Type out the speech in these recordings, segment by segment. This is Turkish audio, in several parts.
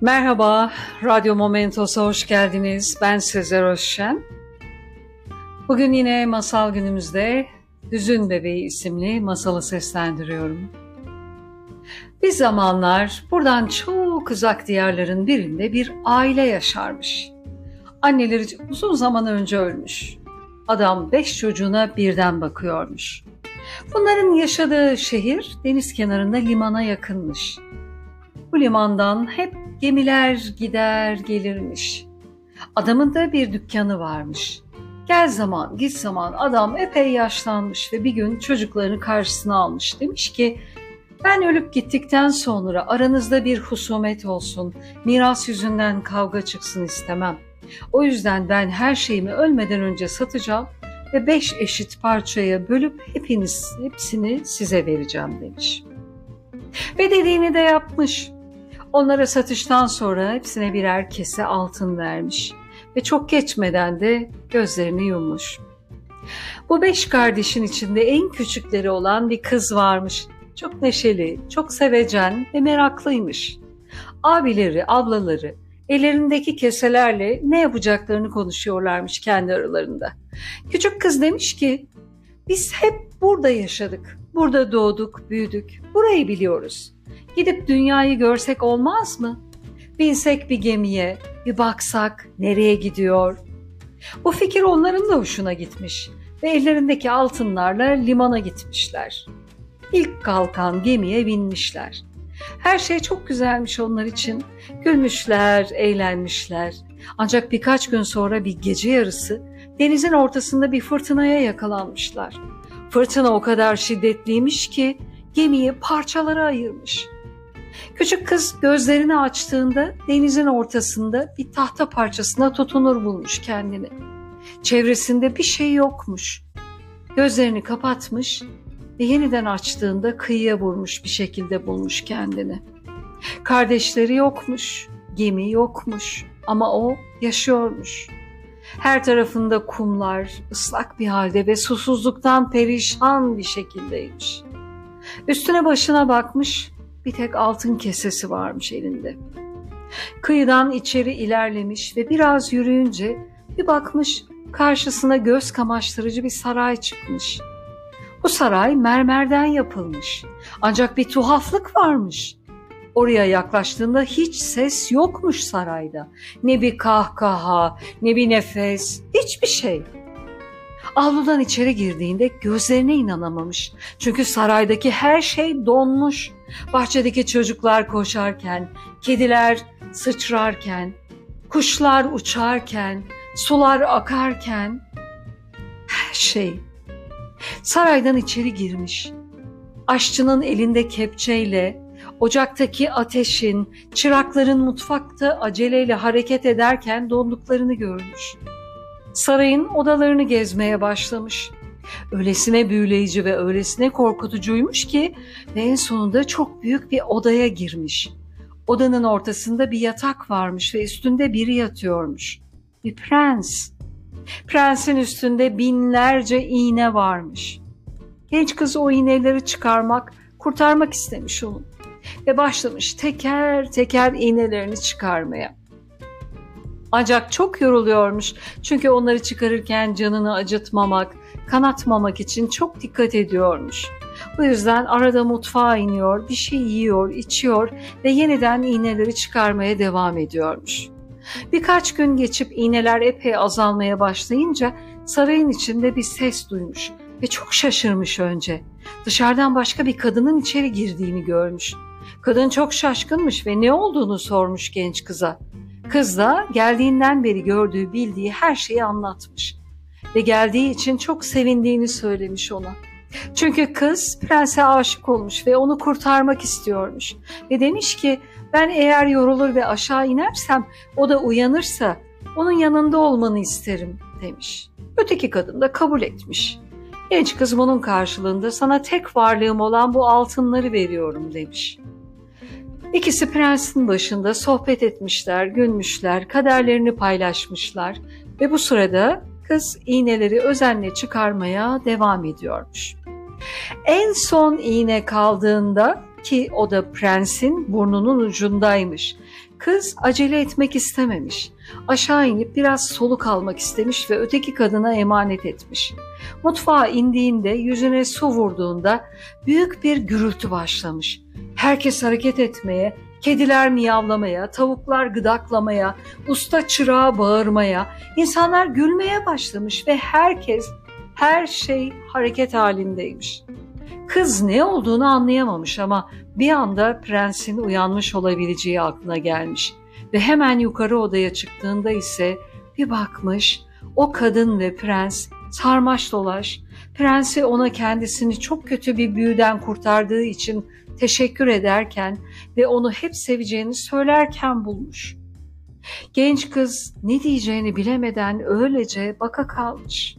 Merhaba, Radyo Momentos'a hoş geldiniz. Ben Sezer Özşen. Bugün yine masal günümüzde Hüzün Bebeği isimli masalı seslendiriyorum. Bir zamanlar buradan çok uzak diyarların birinde bir aile yaşarmış. Anneleri uzun zaman önce ölmüş. Adam beş çocuğuna birden bakıyormuş. Bunların yaşadığı şehir deniz kenarında limana yakınmış. Bu limandan hep gemiler gider gelirmiş. Adamın da bir dükkanı varmış. Gel zaman git zaman adam epey yaşlanmış ve bir gün çocuklarını karşısına almış. Demiş ki ben ölüp gittikten sonra aranızda bir husumet olsun, miras yüzünden kavga çıksın istemem. O yüzden ben her şeyimi ölmeden önce satacağım ve beş eşit parçaya bölüp hepiniz hepsini size vereceğim demiş. Ve dediğini de yapmış. Onlara satıştan sonra hepsine birer kese altın vermiş ve çok geçmeden de gözlerini yummuş. Bu beş kardeşin içinde en küçükleri olan bir kız varmış. Çok neşeli, çok sevecen ve meraklıymış. Abileri, ablaları ellerindeki keselerle ne yapacaklarını konuşuyorlarmış kendi aralarında. Küçük kız demiş ki, biz hep burada yaşadık, burada doğduk, büyüdük, burayı biliyoruz. Gidip dünyayı görsek olmaz mı? Binsek bir gemiye, bir baksak nereye gidiyor? Bu fikir onların da hoşuna gitmiş ve ellerindeki altınlarla limana gitmişler. İlk kalkan gemiye binmişler. Her şey çok güzelmiş onlar için. Gülmüşler, eğlenmişler. Ancak birkaç gün sonra bir gece yarısı denizin ortasında bir fırtınaya yakalanmışlar. Fırtına o kadar şiddetliymiş ki gemiyi parçalara ayırmış. Küçük kız gözlerini açtığında denizin ortasında bir tahta parçasına tutunur bulmuş kendini. Çevresinde bir şey yokmuş. Gözlerini kapatmış ve yeniden açtığında kıyıya vurmuş bir şekilde bulmuş kendini. Kardeşleri yokmuş, gemi yokmuş ama o yaşıyormuş. Her tarafında kumlar, ıslak bir halde ve susuzluktan perişan bir şekildeymiş. Üstüne başına bakmış, bir tek altın kesesi varmış elinde. Kıyıdan içeri ilerlemiş ve biraz yürüyünce bir bakmış karşısına göz kamaştırıcı bir saray çıkmış. Bu saray mermerden yapılmış. Ancak bir tuhaflık varmış. Oraya yaklaştığında hiç ses yokmuş sarayda. Ne bir kahkaha, ne bir nefes, hiçbir şey. Avludan içeri girdiğinde gözlerine inanamamış. Çünkü saraydaki her şey donmuş. Bahçedeki çocuklar koşarken, kediler sıçrarken, kuşlar uçarken, sular akarken her şey saraydan içeri girmiş. Aşçının elinde kepçeyle, ocaktaki ateşin, çırakların mutfakta aceleyle hareket ederken donduklarını görmüş. Sarayın odalarını gezmeye başlamış. Öylesine büyüleyici ve öylesine korkutucuymuş ki ve en sonunda çok büyük bir odaya girmiş. Odanın ortasında bir yatak varmış ve üstünde biri yatıyormuş. Bir prens. Prensin üstünde binlerce iğne varmış. Genç kız o iğneleri çıkarmak, kurtarmak istemiş onu ve başlamış teker teker iğnelerini çıkarmaya. Ancak çok yoruluyormuş çünkü onları çıkarırken canını acıtmamak, kanatmamak için çok dikkat ediyormuş. Bu yüzden arada mutfağa iniyor, bir şey yiyor, içiyor ve yeniden iğneleri çıkarmaya devam ediyormuş. Birkaç gün geçip iğneler epey azalmaya başlayınca sarayın içinde bir ses duymuş ve çok şaşırmış önce. Dışarıdan başka bir kadının içeri girdiğini görmüş. Kadın çok şaşkınmış ve ne olduğunu sormuş genç kıza. Kız da geldiğinden beri gördüğü bildiği her şeyi anlatmış ve geldiği için çok sevindiğini söylemiş ona. Çünkü kız prense aşık olmuş ve onu kurtarmak istiyormuş ve demiş ki ben eğer yorulur ve aşağı inersem o da uyanırsa onun yanında olmanı isterim demiş. Öteki kadın da kabul etmiş. Genç kız bunun karşılığında sana tek varlığım olan bu altınları veriyorum demiş. İkisi prensin başında sohbet etmişler, gülmüşler, kaderlerini paylaşmışlar ve bu sırada kız iğneleri özenle çıkarmaya devam ediyormuş. En son iğne kaldığında ki o da prensin burnunun ucundaymış. Kız acele etmek istememiş. Aşağı inip biraz soluk almak istemiş ve öteki kadına emanet etmiş. Mutfağa indiğinde yüzüne su vurduğunda büyük bir gürültü başlamış. Herkes hareket etmeye, kediler miyavlamaya, tavuklar gıdaklamaya, usta çırağa bağırmaya, insanlar gülmeye başlamış ve herkes, her şey hareket halindeymiş. Kız ne olduğunu anlayamamış ama bir anda prensin uyanmış olabileceği aklına gelmiş ve hemen yukarı odaya çıktığında ise bir bakmış o kadın ve prens sarmaş dolaş, prensi ona kendisini çok kötü bir büyüden kurtardığı için teşekkür ederken ve onu hep seveceğini söylerken bulmuş. Genç kız ne diyeceğini bilemeden öylece baka kalmış.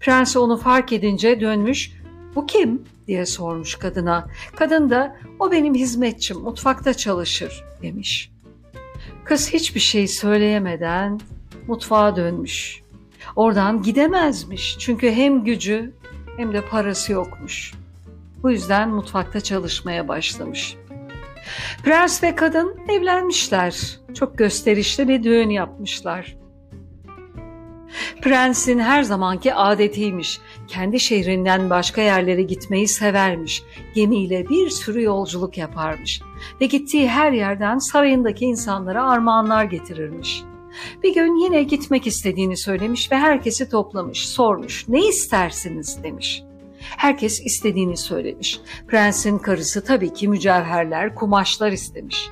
Prens onu fark edince dönmüş, bu kim diye sormuş kadına. Kadın da o benim hizmetçim mutfakta çalışır demiş. Kız hiçbir şey söyleyemeden mutfağa dönmüş. Oradan gidemezmiş çünkü hem gücü hem de parası yokmuş. Bu yüzden mutfakta çalışmaya başlamış. Prens ve kadın evlenmişler. Çok gösterişli bir düğün yapmışlar. Prensin her zamanki adetiymiş. Kendi şehrinden başka yerlere gitmeyi severmiş. Gemiyle bir sürü yolculuk yaparmış. Ve gittiği her yerden sarayındaki insanlara armağanlar getirirmiş. Bir gün yine gitmek istediğini söylemiş ve herkesi toplamış, sormuş. Ne istersiniz demiş. Herkes istediğini söylemiş. Prensin karısı tabii ki mücevherler, kumaşlar istemiş.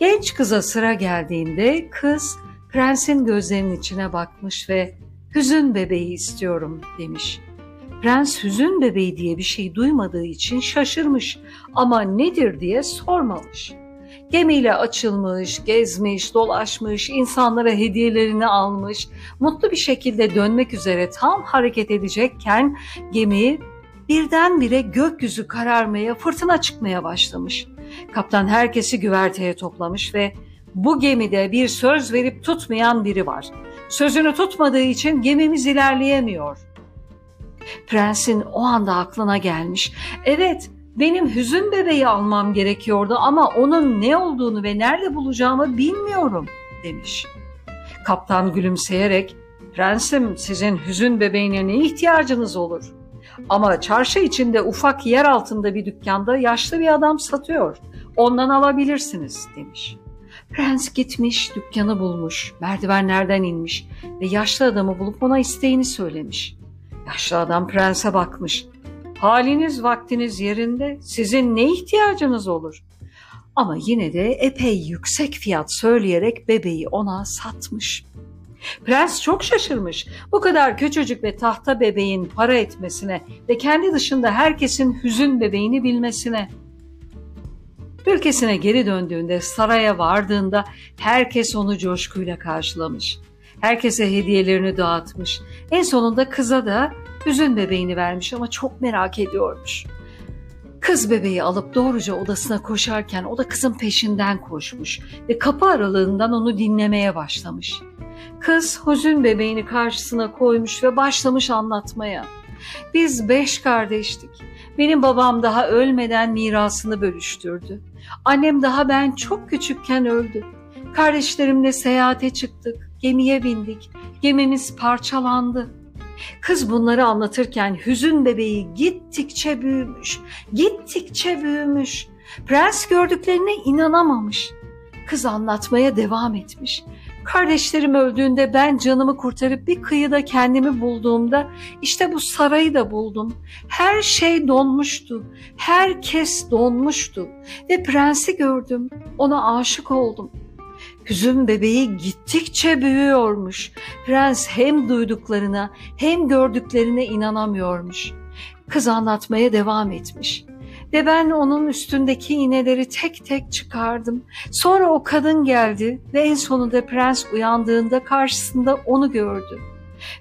Genç kıza sıra geldiğinde kız prensin gözlerinin içine bakmış ve hüzün bebeği istiyorum demiş. Prens hüzün bebeği diye bir şey duymadığı için şaşırmış ama nedir diye sormamış. Gemiyle açılmış, gezmiş, dolaşmış, insanlara hediyelerini almış, mutlu bir şekilde dönmek üzere tam hareket edecekken gemi birdenbire gökyüzü kararmaya, fırtına çıkmaya başlamış. Kaptan herkesi güverteye toplamış ve bu gemide bir söz verip tutmayan biri var. Sözünü tutmadığı için gemimiz ilerleyemiyor. Prensin o anda aklına gelmiş. Evet, benim hüzün bebeği almam gerekiyordu ama onun ne olduğunu ve nerede bulacağımı bilmiyorum demiş. Kaptan gülümseyerek, prensim sizin hüzün bebeğine ne ihtiyacınız olur? Ama çarşı içinde ufak yer altında bir dükkanda yaşlı bir adam satıyor. Ondan alabilirsiniz demiş. Prens gitmiş, dükkanı bulmuş, merdivenlerden inmiş ve yaşlı adamı bulup ona isteğini söylemiş. Yaşlı adam prense bakmış. Haliniz vaktiniz yerinde, sizin ne ihtiyacınız olur? Ama yine de epey yüksek fiyat söyleyerek bebeği ona satmış. Prens çok şaşırmış. Bu kadar küçücük ve tahta bebeğin para etmesine ve kendi dışında herkesin hüzün bebeğini bilmesine. Ülkesine geri döndüğünde saraya vardığında herkes onu coşkuyla karşılamış. Herkese hediyelerini dağıtmış. En sonunda kıza da hüzün bebeğini vermiş ama çok merak ediyormuş. Kız bebeği alıp doğruca odasına koşarken o da kızın peşinden koşmuş ve kapı aralığından onu dinlemeye başlamış. Kız hüzün bebeğini karşısına koymuş ve başlamış anlatmaya. Biz beş kardeştik. Benim babam daha ölmeden mirasını bölüştürdü. Annem daha ben çok küçükken öldü. Kardeşlerimle seyahate çıktık, gemiye bindik. Gemimiz parçalandı. Kız bunları anlatırken hüzün bebeği gittikçe büyümüş, gittikçe büyümüş. Prens gördüklerine inanamamış. Kız anlatmaya devam etmiş. Kardeşlerim öldüğünde ben canımı kurtarıp bir kıyıda kendimi bulduğumda işte bu sarayı da buldum. Her şey donmuştu. Herkes donmuştu ve prensi gördüm. Ona aşık oldum. Hüzün bebeği gittikçe büyüyormuş. Prens hem duyduklarına hem gördüklerine inanamıyormuş. Kız anlatmaya devam etmiş ve ben onun üstündeki iğneleri tek tek çıkardım. Sonra o kadın geldi ve en sonunda prens uyandığında karşısında onu gördü.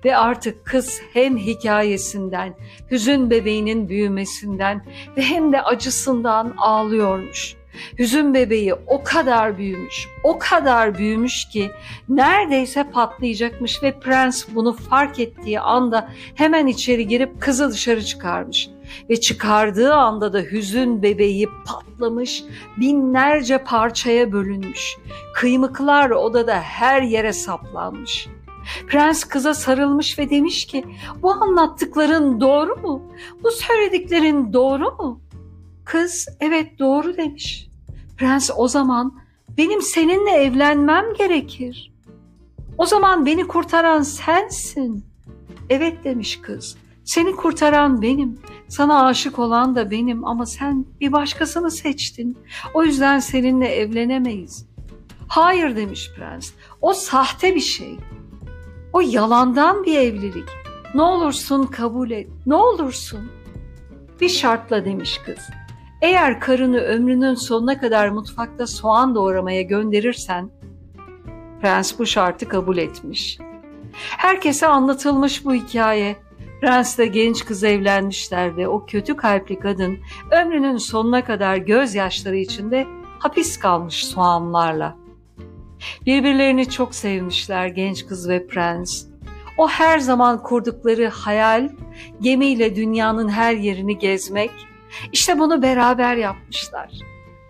Ve artık kız hem hikayesinden, hüzün bebeğinin büyümesinden ve hem de acısından ağlıyormuş. Hüzün bebeği o kadar büyümüş, o kadar büyümüş ki neredeyse patlayacakmış ve prens bunu fark ettiği anda hemen içeri girip kızı dışarı çıkarmış. ve çıkardığı anda da hüzün bebeği patlamış, binlerce parçaya bölünmüş. Kıymıklar odada her yere saplanmış. Prens kıza sarılmış ve demiş ki, bu anlattıkların doğru mu? Bu söylediklerin doğru mu? Kız, evet doğru demiş. Prens o zaman, benim seninle evlenmem gerekir. O zaman beni kurtaran sensin. Evet demiş kız. Seni kurtaran benim. Sana aşık olan da benim ama sen bir başkasını seçtin. O yüzden seninle evlenemeyiz. Hayır demiş prens. O sahte bir şey. O yalandan bir evlilik. Ne olursun kabul et. Ne olursun. Bir şartla demiş kız. Eğer karını ömrünün sonuna kadar mutfakta soğan doğramaya gönderirsen, prens bu şartı kabul etmiş. Herkese anlatılmış bu hikaye. Prensle genç kız evlenmişler ve o kötü kalpli kadın ömrünün sonuna kadar gözyaşları içinde hapis kalmış soğanlarla. Birbirlerini çok sevmişler genç kız ve prens. O her zaman kurdukları hayal, gemiyle dünyanın her yerini gezmek, işte bunu beraber yapmışlar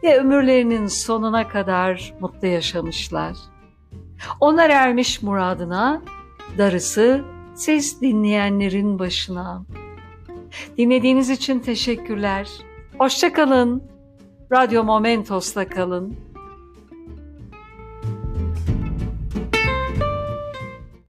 ve ömürlerinin sonuna kadar mutlu yaşamışlar. Onlar ermiş muradına, darısı siz dinleyenlerin başına. Dinlediğiniz için teşekkürler. Hoşçakalın. Radyo Momentos'ta kalın.